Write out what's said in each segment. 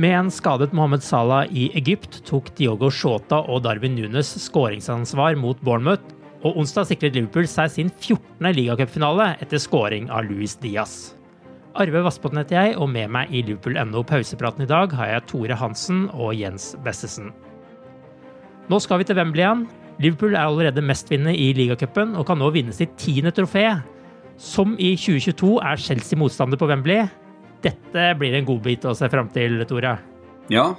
Med en skadet Mohammed Salah i Egypt tok Diogo Shota og Darwin Nunes skåringsansvar mot Bournemouth, og onsdag sikret Liverpool seg sin 14. ligacupfinale etter skåring av Luis Diaz. Arve Vassbotn heter jeg, og med meg i Liverpool.no pausepraten i dag har jeg Tore Hansen og Jens Bessesen. Nå skal vi til Wembley igjen. Liverpool er allerede mestvinnende i ligacupen og kan nå vinne sitt tiende trofé. Som i 2022 er Chelsea motstander på Wembley. Dette blir en godbit å se fram til, Tore. Ja,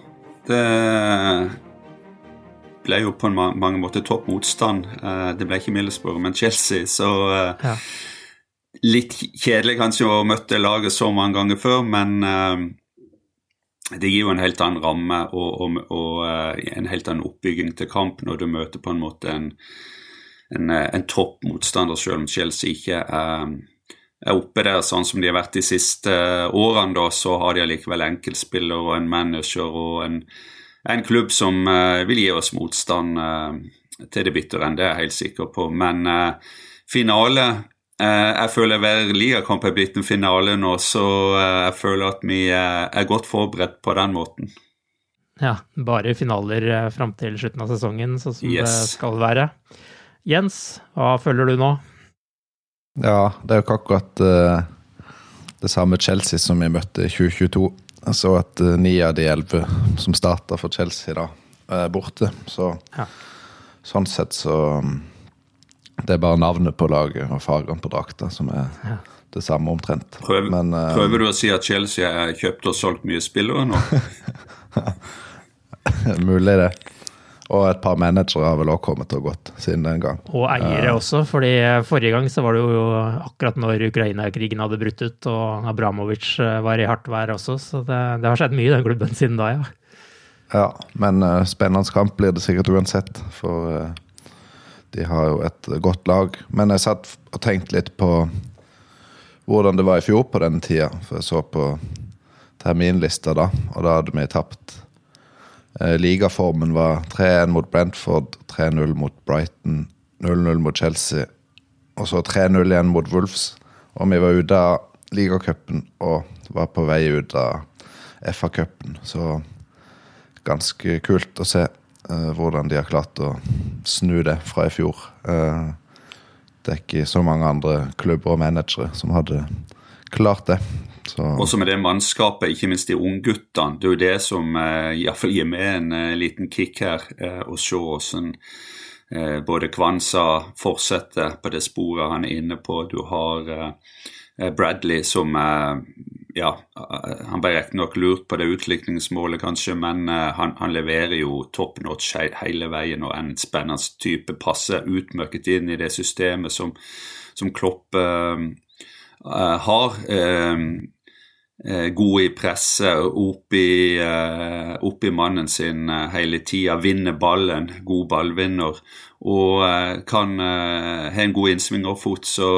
det ble jo på mange måter topp motstand. Eh, det ble ikke Middlesbrough, men Chelsea, så eh, Ja. Litt kjedelig kanskje å møte laget så mange ganger før, men eh, det gir jo en helt annen ramme og, og, og en helt annen oppbygging til kamp når du møter på en måte en, en, en topp motstander, selv om Chelsea ikke er er oppe der sånn som de har vært de siste årene, da, så har de allikevel enkeltspiller og en manager og en, en klubb som uh, vil gi oss motstand uh, til det bitre enn det er jeg helt sikker på. Men uh, finale Jeg føler hver ligakamp er blitt en finale nå, så jeg føler at vi er godt forberedt på den måten. Ja, bare finaler eh, fram til slutten av sesongen, sånn som Yes. det skal være. Jens, hva føler du nå? Ja, det er jo ikke akkurat uh, det samme Chelsea som vi møtte i 2022. Jeg så at eh, ni av de elleve som starta for Chelsea, da, er borte. Så Ja. sånn sett så mm, Det er bare navnet på laget og fargene på drakta som er Ja. det samme omtrent. Prøv, Men, uh, prøver du å si at Chelsea har kjøpt og solgt mye spillere nå? Mulig, det. Og et par managere har vel også kommet og gått siden den gang. Og eiere Eh, også, fordi forrige gang så var det jo akkurat når Ukraina-krigen hadde brutt ut, og Abramovic eh, var i hardt vær også, så det, det har skjedd mye i den klubben siden da, ja. Ja, men eh, spennende kamp blir det sikkert uansett, for de har jo et godt lag. Men jeg satt og tenkte litt på hvordan det var i fjor på denne tida, for jeg så på terminlista da, og da hadde vi tapt. Eh, Ligaformen var 3-1 mot Brentford, 3-0 mot Brighton, 0-0 mot Chelsea, og så 3-0 igjen mot Wolves. Og vi var ute av ligacupen og var på vei ut av FA-cupen, så ganske kult å se eh, hvordan de har klart å snu det fra i fjor. Eh, det er ikke så mange andre klubber og managere som hadde klart det. Så Også med det mannskapet, ikke minst de ungguttene. Det er jo det som eh, iallfall gir meg en eh, liten kick her, eh, å se hvordan eh, både Kwanza fortsetter på det sporet han er inne på. Du har eh, Bradley som eh, ja, Han ble riktignok lurt på det utlikningsmålet, kanskje, men han, han leverer jo top notch hele veien og en spennende type. Passer utmøkket inn i det systemet som, som Klopp uh, har. Uh, god i presset, opp i, opp i mannen sin hele tida. Vinner ballen, god ballvinner. Og kan ha en god innsvingerfot, så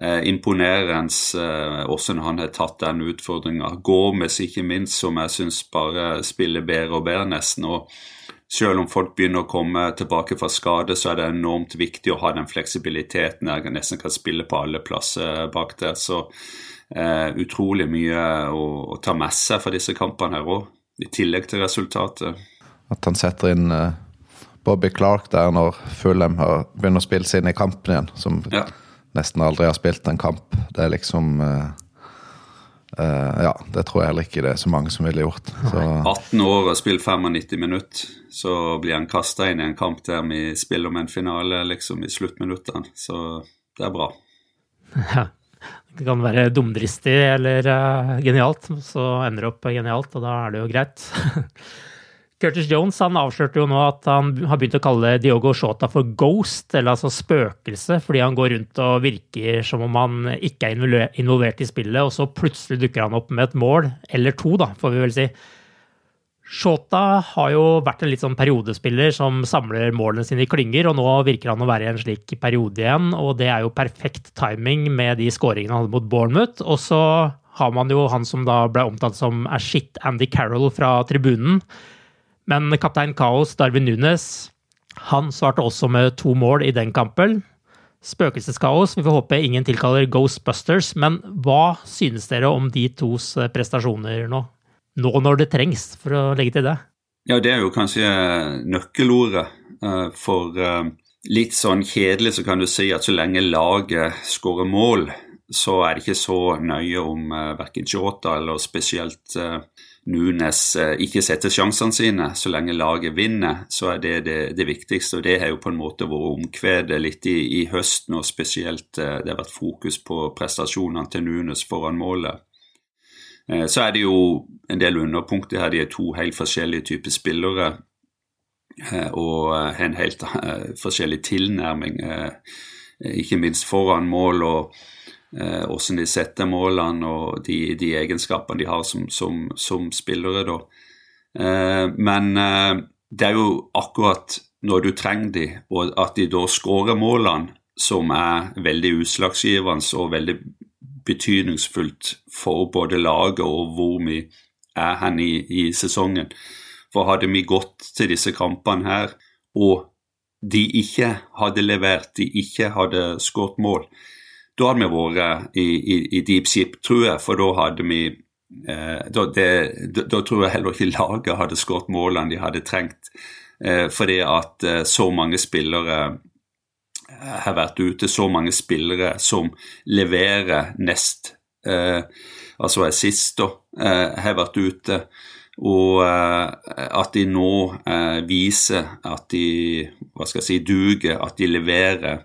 eh, imponerende eh, når han har tatt den utfordringa. Gomez ikke minst, som jeg syns bare spiller bedre og bedre nesten. og selv om folk begynner å komme tilbake fra skade, så er det enormt viktig å ha den fleksibiliteten. Jeg nesten kan spille på alle plasser bak der. Så eh, utrolig mye å, å, ta med seg for disse kampene her òg, i tillegg til resultatet. At han setter inn eh, Bobby Clark der når Fulham begynner å spille seg inn i kampen igjen. som ja nesten aldri har spilt en kamp. Det er liksom uh, uh, Ja, det tror jeg heller ikke det er så mange som ville gjort. Så. 18 år og spilt 95 minutter, så blir han kasta inn i en kamp der vi spiller om en finale liksom i sluttminuttene. Så det er bra. Ja. Det kan være dumdristig eller uh, genialt, så ender det opp genialt, og da er det jo greit. Curtis Jones han avslørte jo nå at han har begynt å kalle Diogo Shota for ghost, eller altså spøkelse, fordi han går rundt og virker som om han ikke er involvert i spillet, og så plutselig dukker han opp med et mål, eller to, da, får vi vel si. Shota har jo vært en litt sånn periodespiller som samler målene sine i klynger, og nå virker han å være i en slik periode igjen, og det er jo perfekt timing med de skåringene han hadde mot Bournemouth. Og så har man jo han som da ble omtalt som er shit Andy Carroll fra tribunen men kaptein Kaos, Darwin Nunes, han svarte også med to mål i den kampen. Spøkelseskaos. Vi får håpe ingen tilkaller Ghostbusters. Men hva synes dere om de tos eh, prestasjoner nå? Nå når det trengs, for å legge til det. Ja, det er jo kanskje nøkkelordet. Eh, for eh, litt sånn kjedelig så kan du si at så lenge laget skårer mål, så er det ikke så nøye om verken Jota eller spesielt Nunes eh, ikke setter sjansene sine. Så lenge laget vinner, så er det det, det viktigste. Og det har jo på en måte vært omkvedet litt i, i høsten, og spesielt eh, det har vært fokus på prestasjonene til Nunes foran målet. Eh, så er det jo en del underpunkter her. De er to helt forskjellige typer spillere og har en helt forskjellig tilnærming, ikke minst foran mål. og hvordan de setter målene og de, de egenskapene de har som, som, som spillere. Da. Eh, men eh, det er jo akkurat når du trenger de, og at de da skårer målene, som er veldig utslagsgivende og veldig betydningsfullt for både laget og hvor vi er hen i, i sesongen. For hadde vi gått til disse kampene her, og de ikke hadde levert, de ikke hadde skåret mål, da hadde vi vært i, i, i deep ship, tror jeg, for da hadde vi eh, da, det, da, da, tror jeg heller ikke laget hadde skåret målene de hadde trengt. Eh, fordi at eh, så mange spillere eh, har vært ute, så mange spillere som leverer nest, eh, altså er sist, da, eh, har vært ute. Og at de nå viser at de hva skal jeg si, duger, at de leverer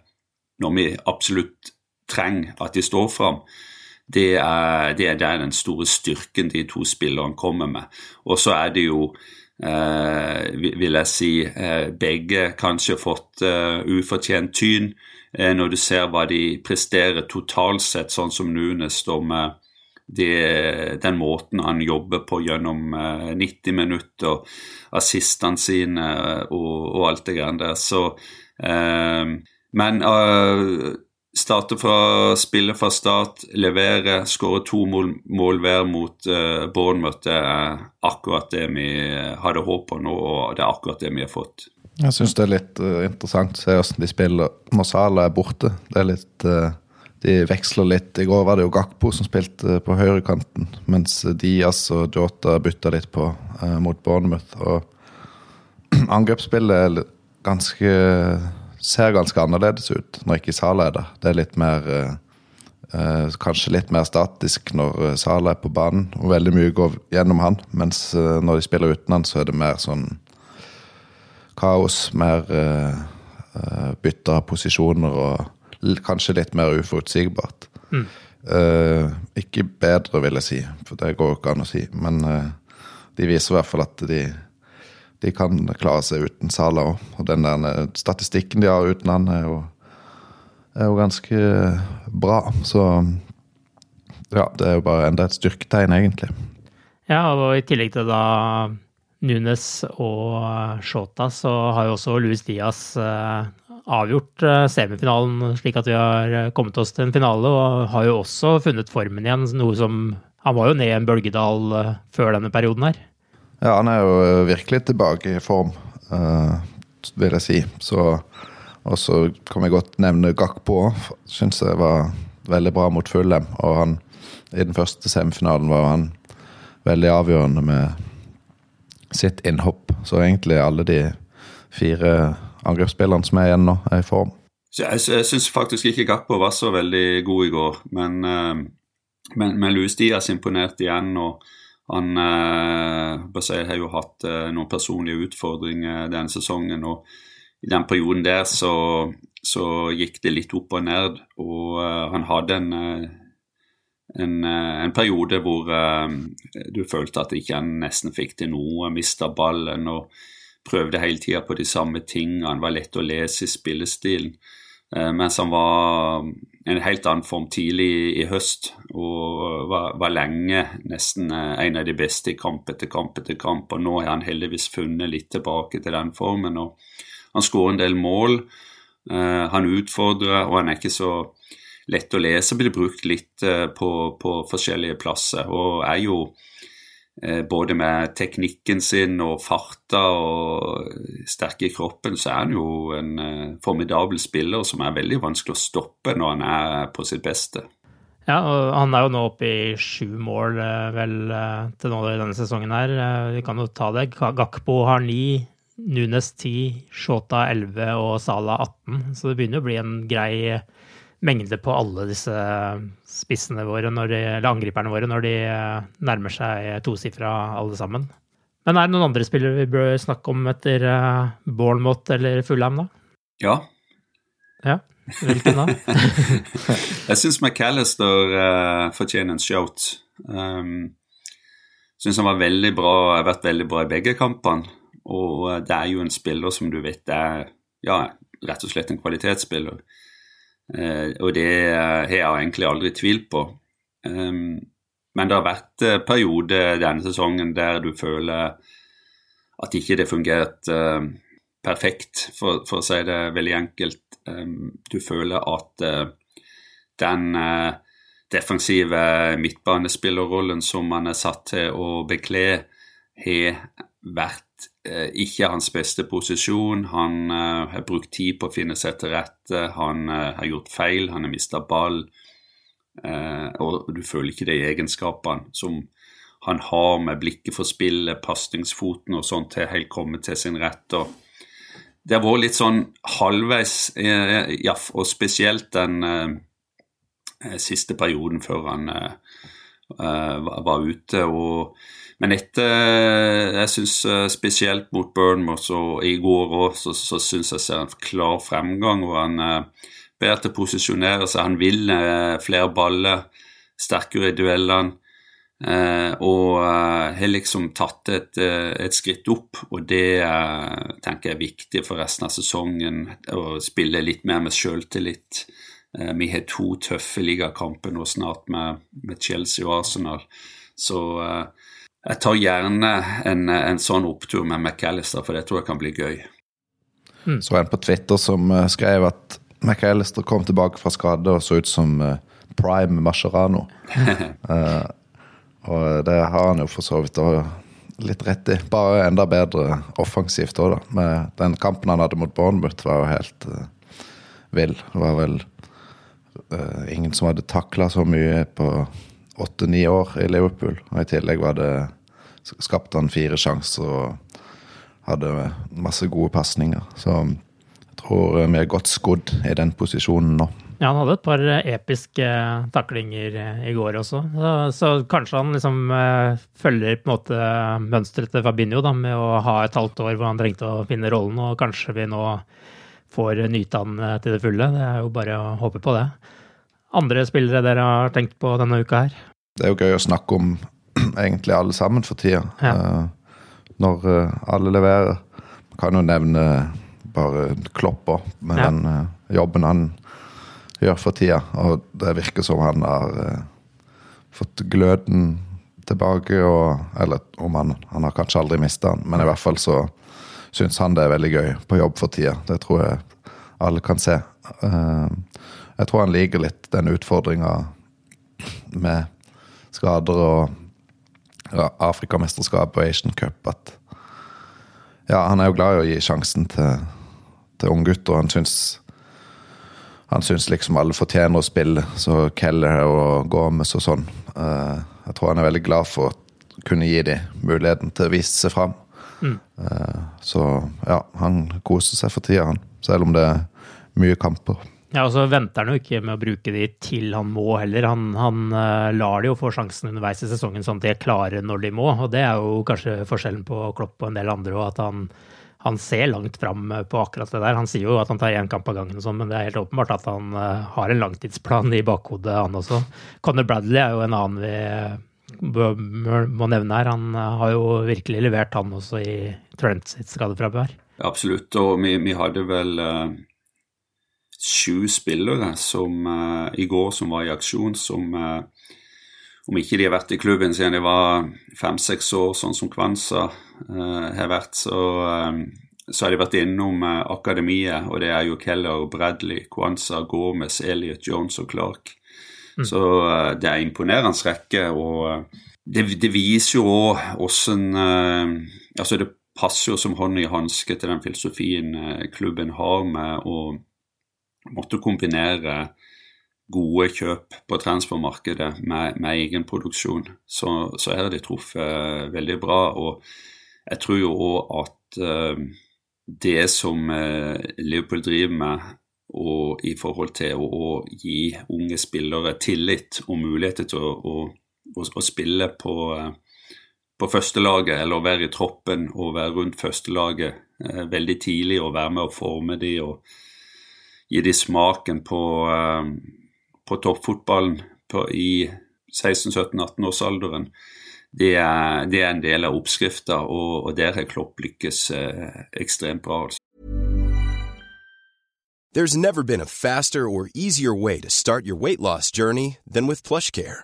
når vi absolutt trenger at de står fram, det er, det, er, den store styrken de to spillerne kommer med. Og så er det jo, eh, vil jeg si, eh, begge kanskje fått eh, ufortjent tyn eh, når du ser hva de presterer totalt sett, sånn som Nunes da med det, den måten han jobber på gjennom uh, 90 minutter, assistene sine og, og, alt det greiene der. Så Men Starte fra spille fra start, levere, skåre to mål, mål hver mot uh, Bournemouth. Det er akkurat det vi hadde håp på nå, og det er akkurat det vi har fått. Jeg syns det er litt uh, interessant å se hvordan de spiller når Sala er borte. Det er litt uh, De veksler litt. I går var det jo Gakpo som spilte på høyrekanten, mens Diaz og Jota bytta litt på mot Bournemouth. Og angrepsspillet er ganske ser ganske annerledes ut når ikke Sala er der. Det er litt mer eh, eh, Kanskje litt mer statisk når eh, Sala er på banen, og veldig mye går gjennom han. Mens eh, når de spiller uten han, så er det mer sånn kaos. Mer eh, bytte av posisjoner og kanskje litt mer uforutsigbart. Mm. Eh, ikke bedre, vil jeg si, for det går jo ikke an å si. Men de viser i hvert fall at de, de kan klare seg uten Sala. Og den der statistikken de har uten han, er jo, er jo ganske bra. Så ja, det er jo bare enda et styrketegn, egentlig. Ja, og i tillegg til da Nunes og Shota, så har jo også Luis Diaz avgjort eh, semifinalen slik at vi har eh, kommet oss til en finale, og har jo også funnet formen igjen, noe som Han var jo ned i en bølgedal eh, før denne perioden her. Ja, han er jo virkelig tilbake i form, vil jeg si. Og så kan vi godt nevne Gakpo. Syns jeg var veldig bra mot Fullem. Og han, i den første semifinalen var han veldig avgjørende med sitt innhopp. Så egentlig alle de fire angrepsspillerne som er igjen nå, er i form. Jeg, jeg syns faktisk ikke Gakpo var så veldig god i går, men, uh, men, men Louis Diaz imponerte igjen. og han eh, har jo hatt eh, noen personlige utfordringer denne sesongen. og I den perioden der så, så gikk det litt opp og ned. Og eh, han hadde en, en, en periode hvor du følte at ikke han nesten fikk til noe, mista ballen. og prøvde hele tida på de samme tingene. Han var lett å lese i spillestilen. Eh, mens han var en helt annen form tidlig i, høst og var, var, lenge nesten eh, en av de beste i kamp etter kamp etter kamp. Og nå har han heldigvis funnet litt tilbake til den formen. og Han skårer en del mål. Eh, han utfordrer, og han er ikke så lett å lese. Blir brukt litt på, på forskjellige plasser og er jo både med teknikken sin og farta og sterke i kroppen, så er han jo en eh, formidabel spiller som er veldig vanskelig å stoppe når han er på sitt beste. Ja, og han er jo nå oppe i sju mål eh, vel til nå i denne sesongen her. Vi kan jo ta det. Gakpo har ni, Nunes ti, Shota 11 og Sala 18. Så det begynner å bli en grei mengde på alle disse spissene våre, de, eller angriperne våre, når de eh, nærmer seg tosifra alle sammen. Men er det noen andre spillere vi bør snakke om etter uh, Bournemouth eller Fulham, da? Ja. Ja, Hvilken da? jeg syns McAllister uh, fortjener en shout. Um, syns han var veldig bra, har vært veldig bra i begge kampene. Og det er jo en spiller som du vet er ja, rett og slett en kvalitetsspiller. Eh, og det har jeg egentlig aldri tvilt på. Um, men det har vært eh, perioder denne sesongen der du føler at ikke det fungerte uh, perfekt, for, for, å si det veldig enkelt. Um, du føler at den defensive midtbanespillerrollen som man er satt til å bekle, har vært Eh, ikke hans beste posisjon. Han eh, har brukt tid på å finne seg til rette. Han eh, har gjort feil, han har mista ball. Uh, og du føler ikke de egenskapene som han har med blikket for spillet, pasningsfoten og sånt, til helt kommet til sin rett. Og det har vært litt sånn halvveis, ja, og spesielt den siste perioden før han var ute. og men etter Jeg syns eh, spesielt mot Burnmouth og i går òg, så, så syns jeg ser en klar fremgang. og han er bedre til å posisjonere seg. Han vil eh, flere baller, sterkere i duellene. Eh, og eh, har liksom tatt et, eh, et, skritt opp, og det tenker jeg er viktig for resten av sesongen. Å spille litt mer med sjøltillit. vi har to tøffe ligakamper nå snart med, med, Chelsea og Arsenal. Så jeg tar gjerne en, en sånn opptur med McAllister, for det tror jeg kan bli gøy. Mm. Så en på Twitter som uh, skrev at McAllister kom tilbake fra skade og så ut som uh, prime Mascherano. uh, og det har han jo for så vidt litt rett i. Bare enda bedre offensivt òg, da. Med den kampen han hadde mot Bournemouth, var jo helt vill. Det var vel ingen som hadde takla så mye på åtte-ni år i Liverpool. Og i tillegg var det skapte han fire sjanser og hadde masse gode pasninger. Så jeg tror vi er godt skodd i den posisjonen nå. Ja, han hadde et par episke taklinger i går også. Så, så kanskje han liksom følger på en måte mønsteret til Fabinho da, med å ha et halvt år hvor han trengte å finne rollen, og kanskje vi nå får nyte han til det fulle. Det er jo bare å håpe på det. Andre spillere dere har tenkt på denne uka her? Det er jo gøy å snakke om egentlig alle sammen for tida. Ja. Eh, når eh, alle leverer. Man kan jo nevne bare Klopper med Ja. den eh, jobben han gjør for tida. Og det virker som han har fått gløden tilbake. Og, eller om han, han har kanskje aldri mista den, men i hvert fall så syns han det er veldig gøy på jobb for tida. Det tror jeg alle kan se. Eh, jeg tror han liker litt den utfordringa med skader og ja, Afrikamesterskap og Asian Cup at Ja, han er jo glad i å gi sjansen til, til unggutter. Han syns han syns liksom alle fortjener å spille, så Keller og Gomez og sånn. eh, jeg tror han er veldig glad for å kunne gi dem muligheten til å vise seg fram. Mm. så ja, han koser seg for tida, han. Selv om det er mye kamper. Ja, og så venter han jo ikke med å bruke de til han må heller. Han, han eh, lar de jo få sjansen underveis i sesongen sånn at de er klare når de må. Og det er jo kanskje forskjellen på Klopp og en del andre, og at han, han ser langt fram på akkurat det der. Han sier jo at han tar én kamp av gangen og sånn, men det er helt åpenbart at han eh, har en langtidsplan i bakhodet, han også. Conor Bradley er jo en annen vi må nevne her. Han eh, har jo virkelig levert, han også, i Trent sitt skadefravær. Absolutt. Og vi, vi hadde vel eh, sju spillere som eh, i går som var i aksjon, som eh, om ikke de har vært i klubben siden de var fem-seks år, sånn som Kvansa eh, har vært, så, så har de vært innom akademiet, og det er jo Keller, Bradley, Kwanza, Gomez, Elliot, Jones og Clark. Så eh, det er imponerende rekke, og det, det viser jo òg åssen Altså, det passer jo som hånd i hanske til den filosofien klubben har med å måtte kombinere gode kjøp på transfermarkedet med, med egen produksjon. Så, så har de truffet eh, veldig bra. Og jeg tror jo òg at uh, det som uh, Liverpool driver med, og i forhold til å, å gi unge spillere tillit og muligheter til å, å, å, å spille på, på førstelaget, eller være i troppen og være rundt førstelaget eh, veldig tidlig og være med å forme de og gi de smaken på, eh, på toppfotballen på, i 16-17-18-årsalderen. Det, er- det er en del av oppskrifta, og, og der har Klopp lykkes eh, ekstremt bra. altså. There's never been a faster or easier way to start your weight loss journey than with PlushCare.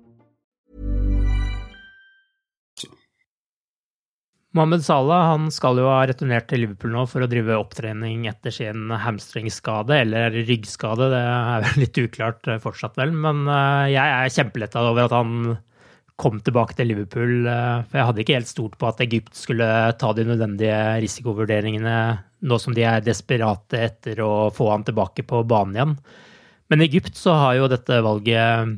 Mohammed Salah han skal jo ha returnert til Liverpool nå for å drive opptrening etter sin hamstringskade, eller ryggskade, det er vel litt uklart eh, fortsatt vel. Men eh, jeg er kjempeletta over at han kom tilbake til Liverpool. Eh, for jeg hadde ikke helt stort på at Egypt skulle ta de nødvendige risikovurderingene nå som de er desperate etter å få han tilbake på banen igjen. Men i Egypt så har jo dette valget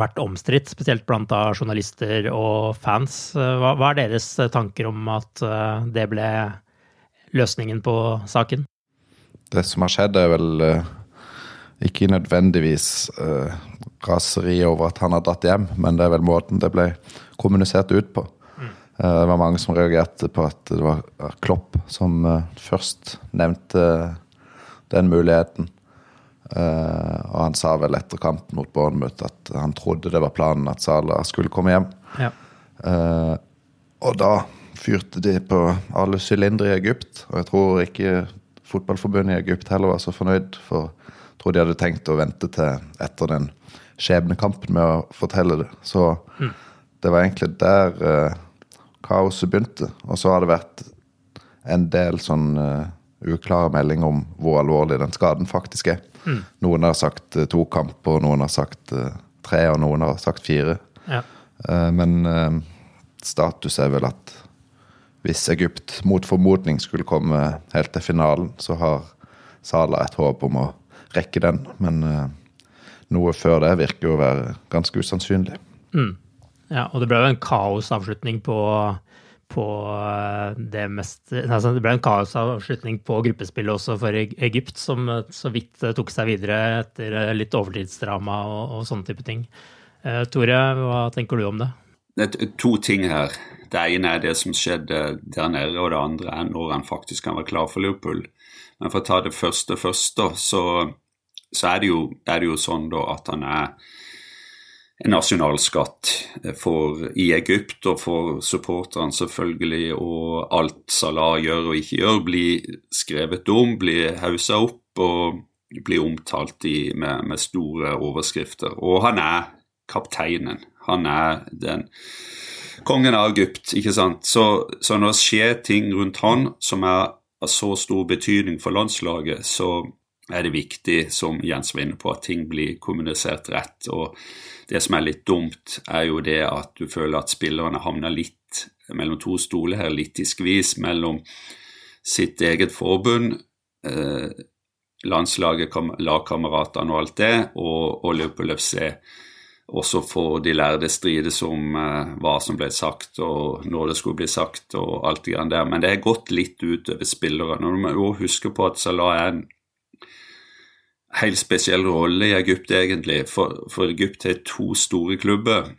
vært omstridt, spesielt blant da journalister og fans. Hva, hva, er deres tanker om at eh, det ble løsningen på saken? Det som har skjedd, er vel uh, ikke nødvendigvis uh, raseri over at han har dratt hjem, men det er vel måten det ble kommunisert ut på. Mm. Uh, det var mange som reagerte på at det var Klopp som først nevnte den muligheten. Uh, og han sa vel etter kampen mot Bournemouth at han trodde det var planen at Salah skulle komme hjem. Ja. Uh, og da fyrte de på alle sylindere i Egypt. Og jeg tror ikke fotballforbundet i Egypt heller var så fornøyd. For jeg tror de hadde tenkt å vente til etter den skjebnekampen med å fortelle det. Så mm. det var egentlig der uh, kaoset begynte. Og så har det vært en del sånn uklare meldinger om hvor alvorlig den skaden faktisk er. Mm. Noen har sagt uh, to kamper, noen har sagt uh, tre, og noen har sagt fire. Ja. Uh, men status er vel at hvis Egypt mot formodning skulle komme helt til finalen, så har Sala et håp om å rekke den. Men noe før det virker å være ganske usannsynlig. Mm. Ja, og det ble jo en kaosavslutning på på eh, det mest altså Det ble en kaosavslutning på gruppespillet også for Egypt, som eh, så vidt eh, tok seg videre etter litt overtidsdrama og, og sånne type ting. Tore, hva tenker du om det? Det er to ting her. Det ene er det som skjedde der nede, og det andre er når han faktisk kan være klar for Liverpool. Men for å ta det første først, så, så er, det jo, er, det jo, sånn da at han er en nasjonalskatt for, i Egypt og for supporterne selvfølgelig. Og alt Salah gjør og ikke gjør, blir skrevet om, blir haussa opp og blir omtalt i, med, med, store overskrifter. Og han er kapteinen. Han er den kongen av Egypt, ikke sant. Så, så når det skjer ting rundt han som er av så stor betydning for landslaget, så er det viktig, som Jens var inne på, at ting blir kommunisert rett. og det som er litt dumt, er jo det at du føler at spillerne havner litt mellom to stoler her, litt i skvis mellom sitt eget forbund, eh, landslaget, lagkameratene og alt det, og, og Liverpool FC. Også for de lærde strides om eh, hva som ble sagt og når det skulle bli sagt og alt det grann der. Men det har gått litt utover spillerne. Og du må jo huske på at Salah er en helt spesiell rolle i Egypt, egentlig. For, for Egypt har to store klubber.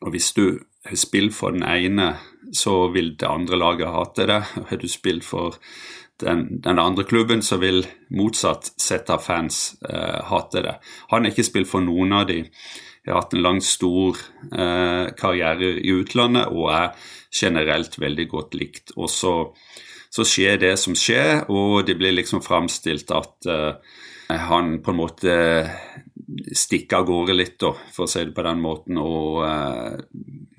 Og hvis du har spilt for den ene, så vil det andre laget hate det. Har du spilt for den, den, andre klubben, så vil motsatt sett av fans eh, hate det. Han har ikke spilt for noen av de. Har hatt en lang, stor eh, karriere i utlandet og er generelt veldig godt likt. Og så, så skjer det som skjer, og det blir liksom framstilt at eh, han på en måte stikker av gårde litt, da, for å si det på den måten, og uh,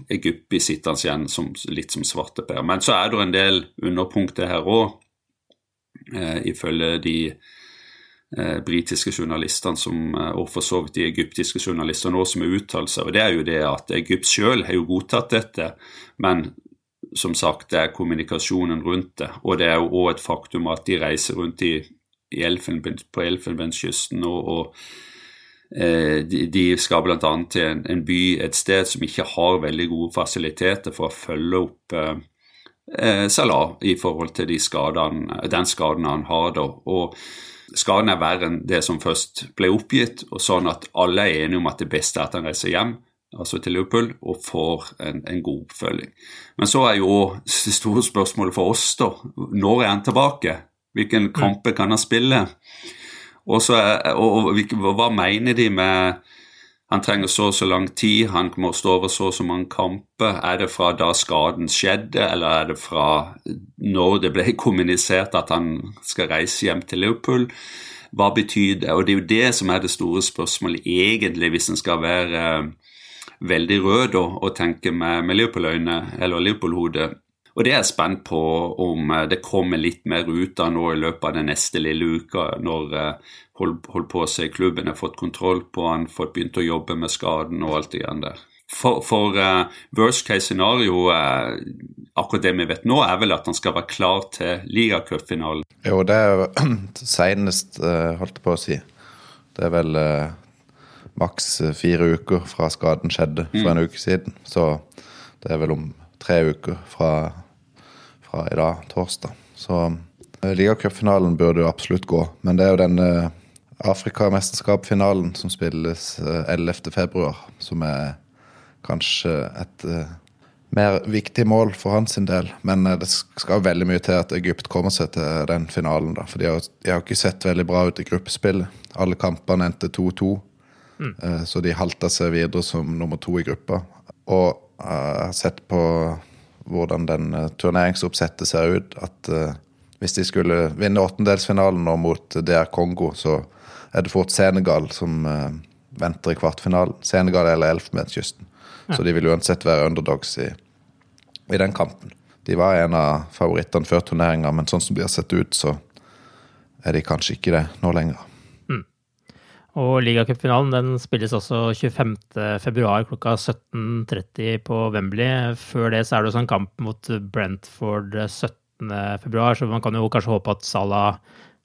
Egypti sitter sittende igjen som, litt som svarteper. Men så er det en del underpunkter her òg, uh, eh, ifølge de uh, britiske journalistene som, og for så vidt de egyptiske journalistene òg, som har uttalt seg. Og det er jo det at Egypt sjøl har jo godtatt dette, men som sagt, det er kommunikasjonen rundt det. Og det er jo òg et faktum at de reiser rundt i Elfenben, på Elfenbenskysten. og, og eh, de, de, skal bl.a. til en, en, by, et sted som ikke har veldig gode fasiliteter for å følge opp eh, eh Salah i forhold til de skadene, den skaden han har. da, og Skaden er verre enn det som først ble oppgitt, og sånn at alle er enige om at det beste er at han reiser hjem. altså til Liverpool, og får en, en god oppfølging. Men så er jo det store spørsmålet for oss, da. Når er han tilbake? Hvilken mm. kamper kan han spille? Og, er, og, og hva mener de med han trenger så og så lang tid, han må stå over så og så mange kamper. Er det fra da skaden skjedde, eller er det fra når det ble kommunisert at han skal reise hjem til Liverpool? Hva betyr det? Og det er jo det som er det store spørsmålet egentlig, hvis en skal være uh, veldig rød og, og tenke med, med Liverpool-øyne eller Liverpool-hode. Og det er jeg spent på om uh, det kommer litt mer ut av nå i løpet av den neste lille uka, når hold, holdt, holdt på å se klubben, har fått kontroll på han, fått begynt å jobbe med skaden og alt det der. For, for uh, worst case scenario, uh, akkurat det vi vet nå, er vel at han skal være klar til ligacupfinalen. Jo, det er senest, uh, holdt jeg på å si. Det er vel maks fire uker fra skaden skjedde for mm. en uke siden. Så det er vel om tre uker fra, fra i dag, torsdag. Så uh, ligacupfinalen burde jo absolutt gå, men det er jo den Afrikamesterskapfinalen som spilles 11.2, som er kanskje et mer viktig mål for hans del. Men det skal veldig mye til at Egypt kommer seg til den finalen. da, For de har, de har ikke sett veldig bra ut i gruppespillet. Alle kampene endte 2-2, mm. så de halta seg videre som nummer to i gruppa. Og jeg har sett på hvordan den turneringsoppsettet ser ut, at hvis de skulle vinne åttendelsfinalen nå mot DR Kongo, så er det fort Senegal som uh, venter i kvartfinalen. Senegal eller Elfenbenskysten. Ja. Så de vil uansett være underdogs i, i, den kampen. De var en av favorittene før turneringa, men sånn som de har sett ut, så er de kanskje ikke det nå lenger. Og ligacupfinalen den spilles også 25.2 klokka 17.30 på Wembley. Før det så er det også en kamp mot Brentford 17.2, så man kan jo kanskje håpe at Salah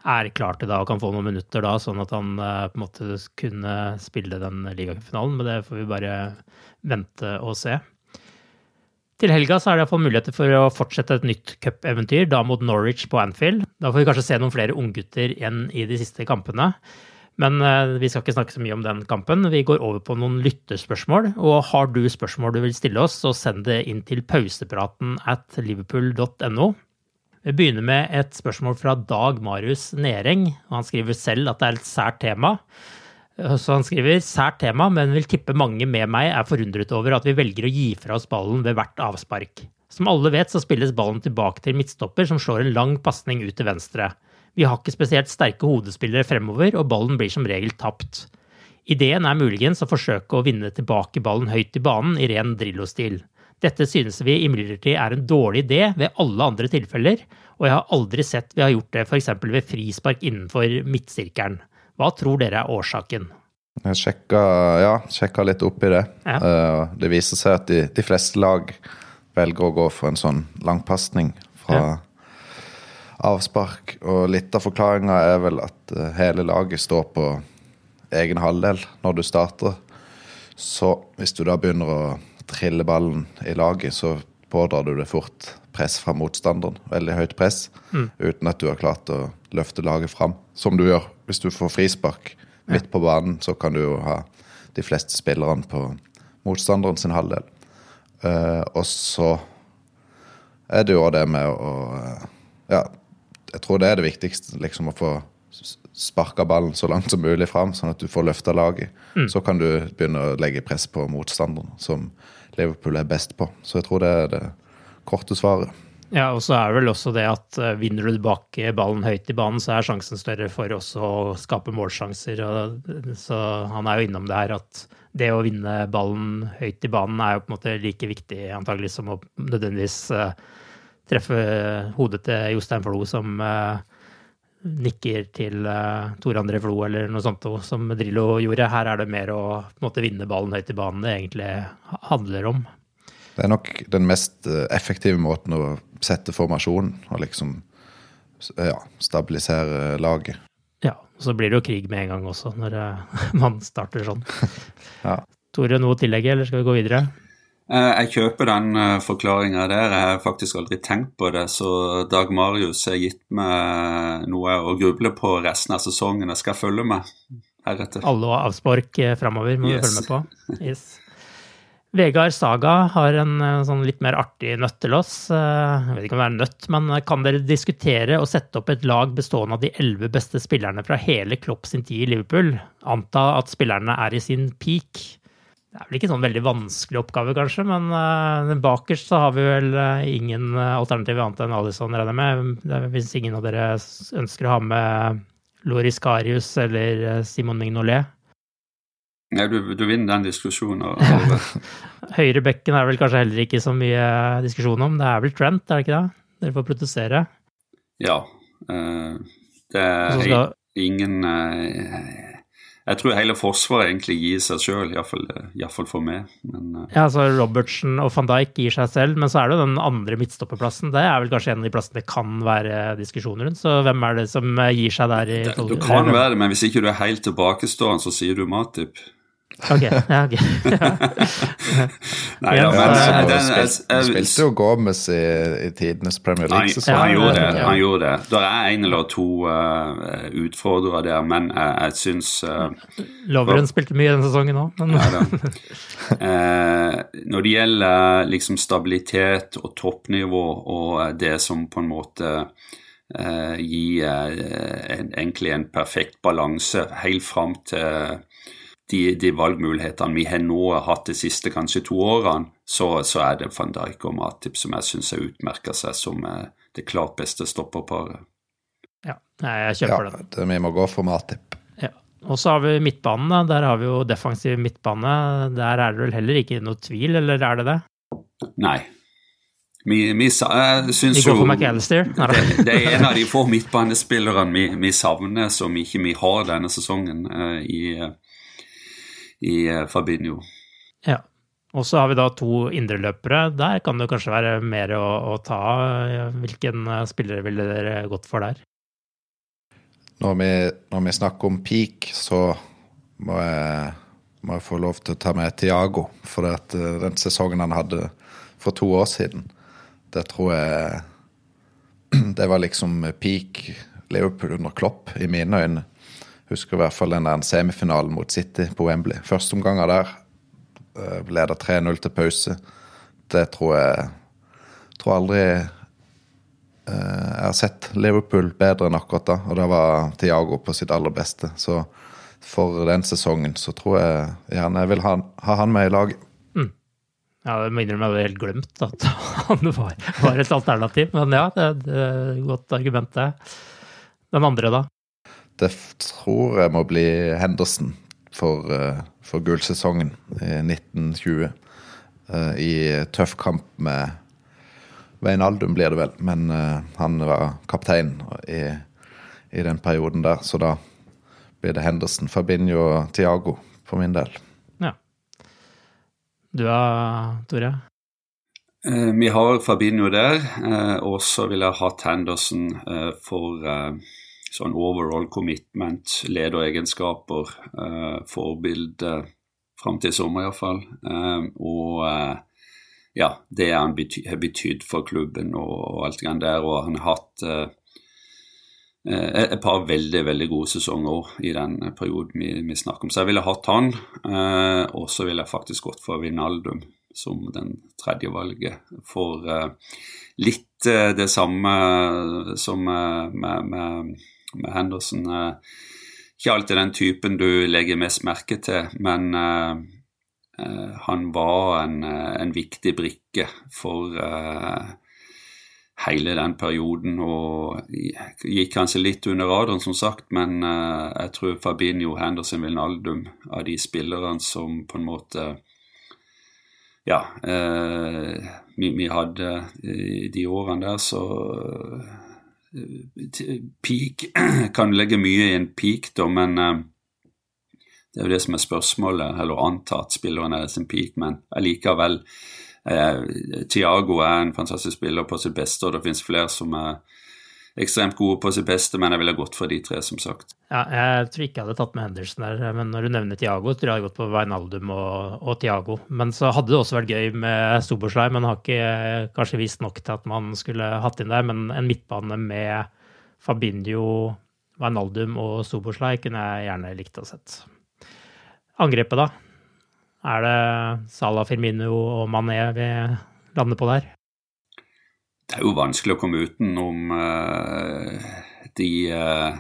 er klar til da og kan få noen minutter da, sånn at han uh, på en måte kunne spille den ligacupfinalen. Men det får vi bare vente og se. Til helga så er det iallfall muligheter for å fortsette et nytt cupeventyr, da mot Norwich på Anfield. Da får vi kanskje se noen flere unggutter igjen i de siste kampene. Men uh, vi skal ikke snakke så mye om den kampen. Vi går over på noen lyttespørsmål. Og har du spørsmål du vil stille oss, så send det inn til pausepraten at liverpool.no. Vi begynner med et spørsmål fra Dag Marius Nereng. og Han skriver selv at det er et sært tema. Så han skriver sært tema, men vil tippe mange med meg er forundret over at vi velger å gi fra oss ballen ved hvert avspark. Som alle vet, så spilles ballen tilbake til midtstopper, som slår en lang pasning ut til venstre. Vi har ikke spesielt sterke hodespillere fremover, og ballen blir som regel tapt. Ideen er muligens å forsøke å vinne tilbake ballen høyt i banen i ren Drillo-stil. Dette synes vi imidlertid er en dårlig idé ved alle andre tilfeller, og jeg har aldri sett vi har gjort det f.eks. ved frispark innenfor midtsirkelen. Hva tror dere er årsaken? Jeg sjekka, ja, sjekka litt opp i det. Ja. Uh, det viser seg at de, de, fleste lag velger å gå for en sånn langpasning fra ja. Avspark. Og litt av forklaringa er vel at uh, hele laget står på egen halvdel når du starter. Så hvis du da begynner å trille ballen i laget, så pådrar du det fort press fra motstanderen. Veldig høyt press. Mm. Uten at du har klart å løfte laget fram. Som du gjør hvis du får frispark midt på banen, så kan du jo ha de fleste spillerne på motstanderen sin halvdel. Uh, og så er det jo det med å uh, Ja, jeg tror det er det viktigste, liksom å få sparka ballen så langt som mulig fram, sånn at du får løfta laget. Mm. Så kan du begynne å legge press på motstanderen, som Liverpool er best på. Så jeg tror det er det korte svaret. Ja, og så er det vel også det at uh, vinner du tilbake ballen høyt i banen, så er sjansen større for også å skape målsjanser. Så han er jo innom det her at det å vinne ballen høyt i banen er jo på en måte like viktig antagelig som å nødvendigvis treffe hodet til Jostein Flo som uh, nikker til uh, Tor André Flo eller noe sånt som Drillo gjorde. Her er det mer å måte, vinne ballen høyt i banen det egentlig handler om. Det er nok den mest eh, effektive måten å sette formasjonen og liksom ja, stabilisere laget. Ja, og så blir det jo krig med en gang også, når man starter sånn. ja. Tore, noe å tillegge, eller skal vi gå videre? Eh, jeg kjøper den uh, forklaringa der. Jeg har faktisk aldri tenkt på det. Så Dag Marius har gitt meg noe å gruble på resten av sesongen. Jeg skal følge med heretter. Alle avspark eh, framover må yes. du følge med på. Yes. Vegard Saga har en eh, sånn litt mer artig nøtt til oss. Eh, Jeg vet ikke om det er nøtt, men kan dere diskutere og sette opp et lag bestående av de elleve beste spillerne fra hele Klopp sin tid i Liverpool? Anta at spillerne er i sin peak. Det er vel ikke en sånn veldig vanskelig oppgave, kanskje, men uh, bakerst så har vi vel uh, ingen alternativ annet enn Alison, regner jeg med. Hvis ingen av dere ønsker å ha med Loris Carius eller Simon Mignolet. Ja, du, du vinner den diskusjonen. Høyrebekken er vel kanskje heller ikke så mye diskusjon om. Det er vel Trent, er det ikke det? Dere får protestere. Ja. Uh, det er skal... ingen Jeg tror hele Forsvaret egentlig gir seg sjøl, iallfall for meg. Men, uh... Ja, altså Robertsen og van Dijk gir seg selv, men så er det jo den andre midtstopperplassen. Det er vel kanskje en av de plassene det kan være diskusjon rundt. Så hvem er det som gir seg der? i det, Du kan være det, men hvis ikke du er helt tilbakestående, så sier du Matip. Ok, ja, okay. Nei, ja, men ja, den, spil, jeg, jeg, spilte jo Gomez i, i tidenes Premier League-sesong. Han, han, gjorde det. han gjorde det. Det er en eller to uh, utfordrere der, men jeg, jeg syns uh, Loveren spilte mye den sesongen òg, men uh, Når det gjelder liksom stabilitet og toppnivå og det som på en måte uh, gir en, egentlig en perfekt balanse helt fram til de, de, valgmulighetene vi har nå hatt de siste kanskje to årene, så, så er det van Dijk og Matip som jeg syns utmerker seg som det klart beste stopperparet. Ja, jeg kjøper ja, den. Vi må gå for Matip. Ja. Og så har vi midtbanen. Da. Der har vi jo defensiv midtbane. Der er det vel heller ikke noe tvil, eller er det det? Nei. Vi, vi, jeg syns jo det, det, er en av de få midtbanespillerne vi, vi savner, som ikke vi har denne sesongen uh, i i eh, Fabinho. Ja. Og så har vi da to indreløpere. Der kan det kanskje være mer å, å ta. Hvilken eh, spillere ville dere gått for der? Når vi, når vi snakker om peak, så må jeg, må jeg, få lov til å ta med Tiago. For at eh, den sesongen han hadde for to år siden, det tror jeg Det var liksom peak Liverpool under Klopp, i mine øyne. Husker i hvert fall den der semifinalen mot City på Wembley. Førsteomganger der. Uh, leder 3-0 til pause. Det tror jeg tror aldri uh, jeg har sett Liverpool bedre enn akkurat da. Og da var Tiago på sitt aller beste. Så for den sesongen så tror jeg gjerne jeg vil ha, ha han med i laget. Mm. Ja, jeg må innrømme jeg hadde helt glemt at han var, var, et alternativ. Men ja, det, det er et godt argument, det. Den andre, da? Det tror jeg må bli Henderson for, uh, for gullsesongen i 1920. Uh, I tøff kamp med Veinaldum, blir det vel. Men uh, han var kaptein i, i, den perioden der, så da blir det Henderson, Fabinho og Tiago for min del. Ja. Du da, Tore? Vi har Fabinho der, og så ville jeg hatt Henderson for sånn overall commitment, lederegenskaper, eh, forbilde fram til sommer iallfall. Eh, og eh, ja, det han bety har betydd for klubben og, og alt det der. Og han har hatt eh, et par veldig veldig gode sesonger i den perioden vi, vi snakker om. Så jeg ville hatt han, og så ville jeg faktisk gått for Vinaldum som den tredje valget. For litt det samme som med, med med Henderson. Eh, ikke alltid den typen du legger mest merke til, men eh, eh, han var en, en, viktig brikke for hele den perioden. Og gikk kanskje litt under radaren, som sagt, men jeg tror Fabinho Henderson Vilnaldum av de spillerne som på en måte Ja, vi, vi, hadde i de årene der, så peak Kan legge mye i en peak, da, men uh, det er jo det som er spørsmålet, eller antatt anta spilleren er sin peak, men allikevel Eh, Tiago er en fantastisk spiller på sitt beste, og det finnes flere som er ekstremt gode på sitt beste, men jeg ville gått for de tre, som sagt. Ja, jeg tror ikke jeg hadde tatt med Henderson der, men når du nevner Tiago, tror jeg jeg hadde gått på Veinaldum og, og Tiago. Men så hadde det også vært gøy med Soboslai, men har ikke kanskje vist nok til at man skulle hatt inn der. Men en midtbane med Fabinho, Veinaldum og Soboslai kunne jeg gjerne likt å sett. Angrepet, da? Er det Salah, Firmino og Mané vi lander på der? Det er jo vanskelig å komme utenom uh, de, uh,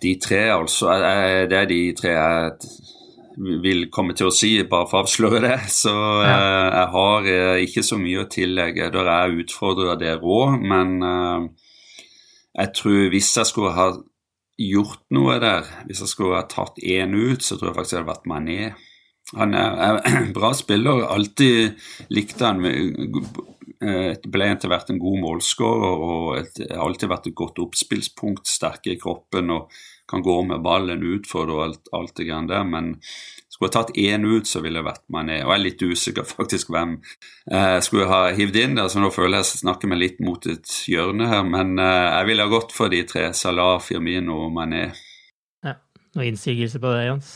de tre, altså. Det er de tre jeg vil komme til å si, bare for å avsløre det. Så uh, jeg har ikke så mye å tillegge. Der er utfordra dere òg, men jeg tror hvis jeg skulle ha gjort noe der, hvis jeg skulle ha tatt én ut, så tror jeg faktisk det hadde vært Mané. Han er, en bra spiller. Alltid likte han Ble etter hvert en god målskårer og et, alltid vært et godt oppspillspunkt. Sterk i kroppen og kan gå med ballen utfor og alt, alt det grann der. Men skulle jeg tatt én ut, så ville det vært Mané. Og jeg er litt usikker faktisk hvem jeg eh, skulle ha hivd inn der, så nå føler jeg at jeg snakker meg litt mot et hjørne her. Men eh, jeg ville ha gått for de tre. Salah, Firmino og Mané. Ja. Noen innsigelse på det, Jens?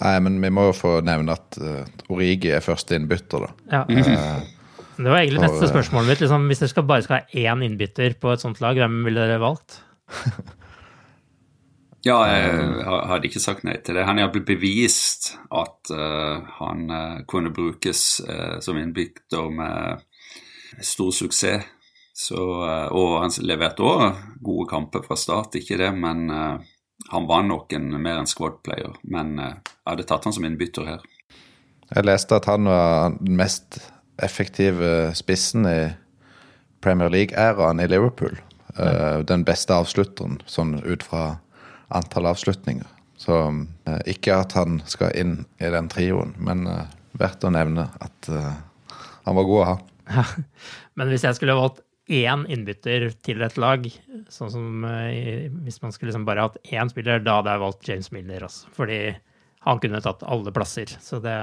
Nei, men vi må jo få nevne at uh, Origi er første innbytter, da. Ja. Uh, det var egentlig neste spørsmålet mitt. Liksom, hvis dere skal bare skal ha én innbytter på et sånt lag, hvem ville dere valgt? ja, jeg hadde ikke sagt nei til det. Han har blitt bevist at uh, han kunne brukes som innbytter med stor suksess. Så, og han leverte òg gode kamper fra start, ikke det, men han var nok en, mer enn squad player, men eh, jeg hadde tatt han som innbytter her. Jeg leste at han var den mest effektive spissen i Premier League-æraen i Liverpool. Uh, den beste avslutteren, sånn ut fra antall avslutninger. Så uh, ikke at han skal inn i den trioen, men uh, verdt å nevne at han var god å ha. men hvis jeg skulle valgt én innbytter til et lag, sånn som hvis man skulle liksom bare hatt én spiller, da hadde jeg valgt James Milner, altså. Fordi han kunne tatt alle plasser. Så det,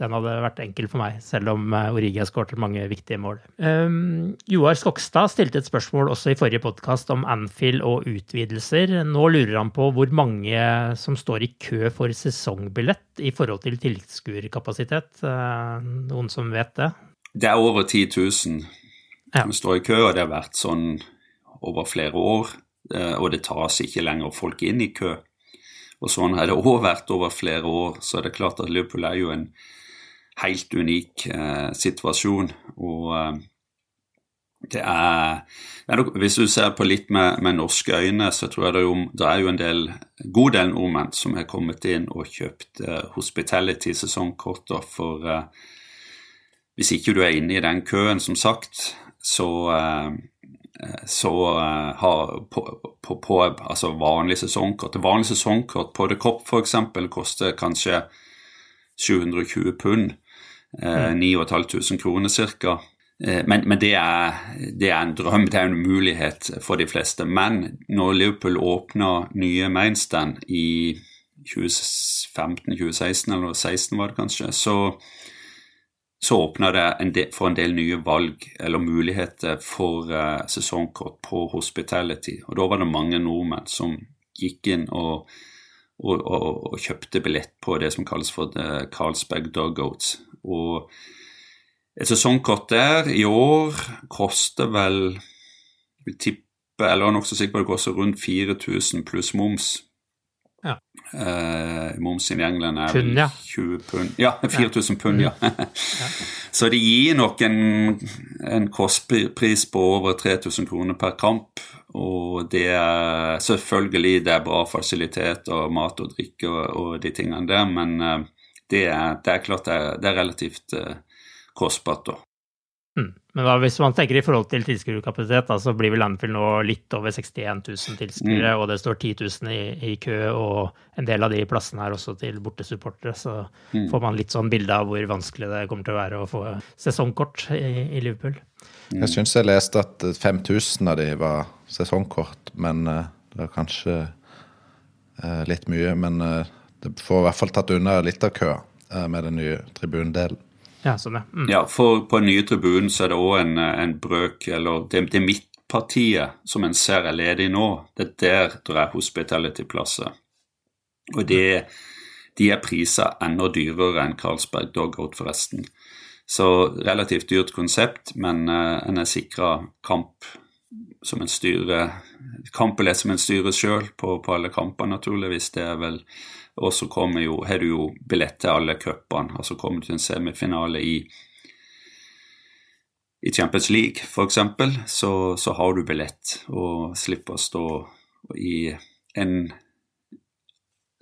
den hadde vært enkel for meg, selv om uh, Origi har skåret mange viktige mål. Um, Joar Skogstad stilte et spørsmål også i forrige podkast om Anfield og utvidelser. Nå lurer han på hvor mange som står i kø for sesongbillett i forhold til tilskuerkapasitet. Uh, noen som vet det? Det er over 10 000 ja. Vi står i kø, og det har vært sånn over flere år. Eh, og det tas ikke lenger folk inn i kø. Og sånn har det òg vært over flere år. Så er det klart at Liverpool er jo en helt unik eh, situasjon. Og eh, det er, det Hvis du ser på litt med, med norske øyne, så tror jeg det jo, det er jo en del, god del nordmenn som har kommet inn og kjøpt eh, hospitality-sesongkort. For eh, hvis ikke du er inne i den køen, som sagt, så, eh, så eh, har på, på, på altså vanlig sesongkort Vanlig sesongkort på The Cop f.eks. koster kanskje 720 pund. Mm. 9500 kroner ca. Men, men det, er, det, er, en drøm, det er en mulighet for de fleste. Men når Liverpool åpner nye mainstand i 2015-2016, eller 2016 var det kanskje, så så åpner det en del, for en del nye valg eller muligheter for uh, sesongkort på hospitality. Og da var det mange nordmenn som gikk inn og, og, og, og kjøpte billett på det som kalles for Carlsberg Dugouts. Og et sesongkort der i år koster vel vil tippe, eller er nokså sikker på det koster rundt 4000 pluss moms. Uh, momsen i England er pund, ja. 20 pund. Ja, 4000 pund, ja. ja. Så det gir nok en, en kostpris på over 3000 kroner per kamp. Og det er selvfølgelig det er bra fasilitet og mat og drikke og, og de tingene der, men uh, det, er, det, er, klart det er, det er relativt uh, kostbart, da. Mm. Men da, hvis man tenker i forhold til tilskuerkapasitet, så blir vel Anfield nå litt over 61 000 tilskuere, mm. og det står 10 000 i, i, kø, og en del av de plassene er også til bortesupportere. Så mm. får man litt sånn bilde av hvor vanskelig det kommer til å være å få sesongkort i, i Liverpool. Mm. Jeg syns jeg leste at 5000 av de var sesongkort, men uh, det er kanskje uh, litt mye. Men uh, det får i hvert fall tatt unna litt av køa med den nye tribunedelen. Ja, sånn, ja. Mm. ja, for på den nye tribunen så er det òg en, en, brøk, eller det, det midtpartiet som en ser er ledig nå, det er der det er hospitality-plasser. Og det, de er priser enda dyrere enn Carlsberg Dogout, forresten. Så relativt dyrt konsept, men uh, en er sikra kamp som en styre Kampbillett som en styre sjøl på, på, alle kamper, naturligvis. Det er vel Og så har du jo billett til alle cupene. så kommer du til en semifinale i i Champions League f.eks., så, så har du billett og slipper å stå i en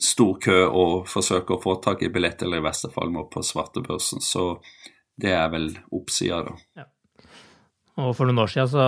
stor kø og forsøke å få tak i billett, eller i verste fall må på svartebørsen. Så det er vel oppsida, da. Ja. Og for noen år siden så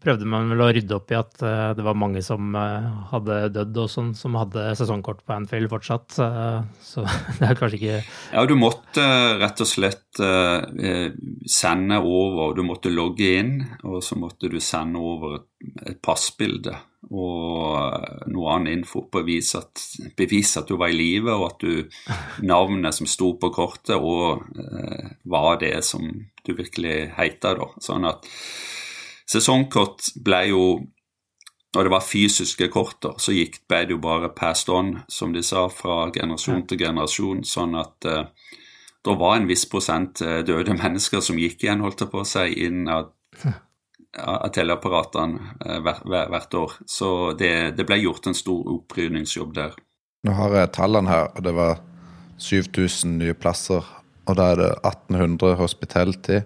prøvde man vel å rydde opp i at eh, det var mange som eh, hadde dødd og sånn, som hadde sesongkort på Anfield fortsatt. Så det er kanskje ikke Ja, du måtte rett og slett eh, sende over, du måtte logge inn, og så måtte du sende over et passbilde og noe annen info på å vise at, bevise at du var i live, og at du navnet som sto på kortet, og eh, var det som du virkelig heita, da. Sånn at sesongkort ble jo Når det var fysiske kort, da, så gikk ble det jo bare passed on, som de sa, fra generasjon til generasjon, sånn at eh, det var en viss prosent eh, døde mennesker som gikk igjen, holdt jeg på å si, inn av av teleapparatene eh, hvert, hvert, år. Så det, det, ble gjort en stor opprydningsjobb der. Nå har jeg tallene her, og det var 7000 nye plasser. Og da er det 1800 hospitality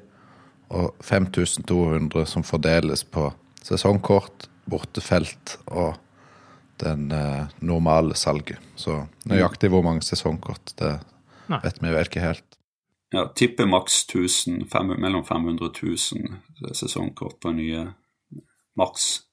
og 5200 som fordeles på sesongkort, bortefelt og den eh, normale salget. Så nøyaktig hvor mange sesongkort, det Nei. vet vi vel ikke helt ja, tipper maks 1000, fem, mellom 500 000 sesongkort på nye maks.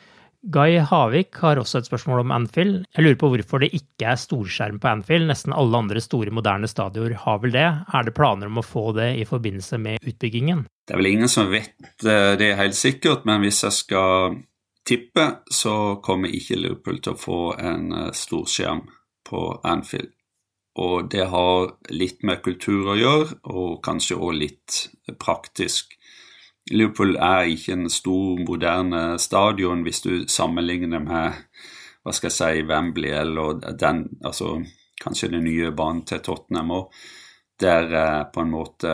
Guy Havik har også et spørsmål om Anfield. Jeg lurer på hvorfor det ikke er storskjerm på Anfield. Nesten alle andre store, moderne stadioner har vel det. Er det planer om å få det i forbindelse med utbyggingen? Det er vel ingen som vet eh, det helt sikkert, men hvis jeg skal tippe, så kommer ikke Liverpool til å få en eh, storskjerm på Anfield. Og det har litt med kultur å gjøre, og kanskje òg litt praktisk. Liverpool er ikke en stor, moderne stadion hvis du sammenligner med hva skal jeg si, Wembley eller den, altså kanskje den nye banen til Tottenham òg, der eh, på en måte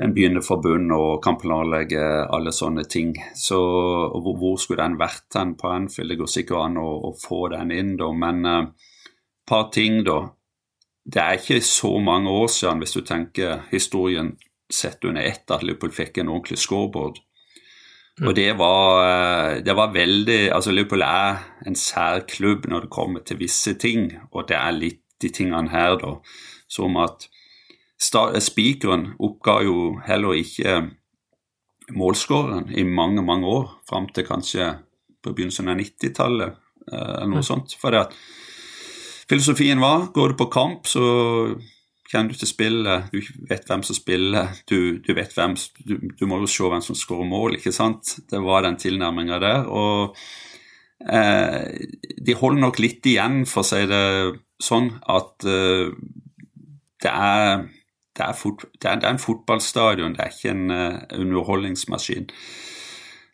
en begynner forbund og kan planlegge alle sånne ting. Så hvor, skulle den vært hen på Anfield? Det går sikkert an å, å få den inn, da. Men et eh, par ting, da det er ikke så mange år siden, hvis du tenker historien sett under ett, at Liverpool fikk en ordentlig scoreboard. Mm. Og det var, eh, det var, veldig Altså, Liverpool er en sær klubb når det kommer til visse ting, og det er litt de tingene her, da, som at Spikeren oppga jo heller ikke målskåreren i mange, mange år, fram til kanskje på begynnelsen av 90-tallet, eh, eller noe mm. sånt. For det at Filosofien var går du på kamp, så kjenner du til spillet, du vet hvem som spiller, du, du vet hvem du, du, må jo se hvem som skårer mål, ikke sant? Det var den tilnærminga der. Og eh, de holder nok litt igjen, for å si det sånn, at eh, det, er, det, er fot, det, er, det, er, en fotballstadion, det er ikke en uh, underholdningsmaskin.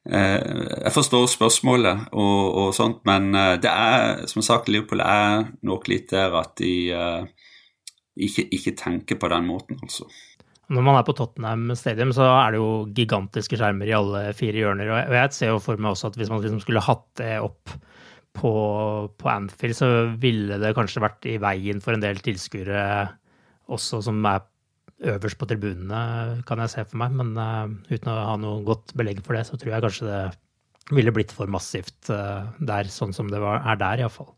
Eh, jeg forstår spørsmålet og, og, sånt, men eh, det er, som sagt, Liverpool er nok litt der at de uh, ikke, ikke, tenker på den måten, altså. Når man er på Tottenham Stadium, så er det jo gigantiske skjermer i alle fire hjørner. Og jeg ser jo for meg også at hvis man liksom skulle hatt det opp på, på Anfield, så ville det kanskje vært i veien for en del tilskuere også som er øverst på tribunene, kan jeg se for meg. Men uh, uten å ha noe godt belegg for det, så tror jeg kanskje det ville blitt for massivt uh, der, sånn som det var, er der, iallfall.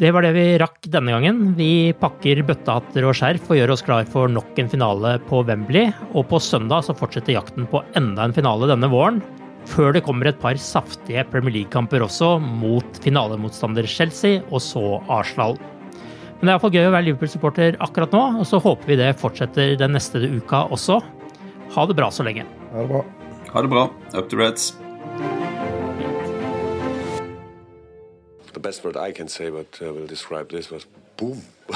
Det var det vi rakk denne gangen. Vi pakker bøttehatter og skjerf og gjør oss klar for nok en finale på Wembley. Og på søndag så fortsetter jakten på enda en finale denne våren. Før det kommer et par saftige Premier League-kamper også, mot finalemotstander Chelsea og så Arsenal. Men det er iallfall gøy å være Liverpool-supporter akkurat nå, og så håper vi det fortsetter den neste uka også. Ha det bra så lenge. Ha det bra. Ha det bra. Up to Reds. The best word I can say, but uh, will describe this was boom.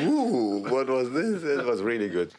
Ooh, what was this? It was really good.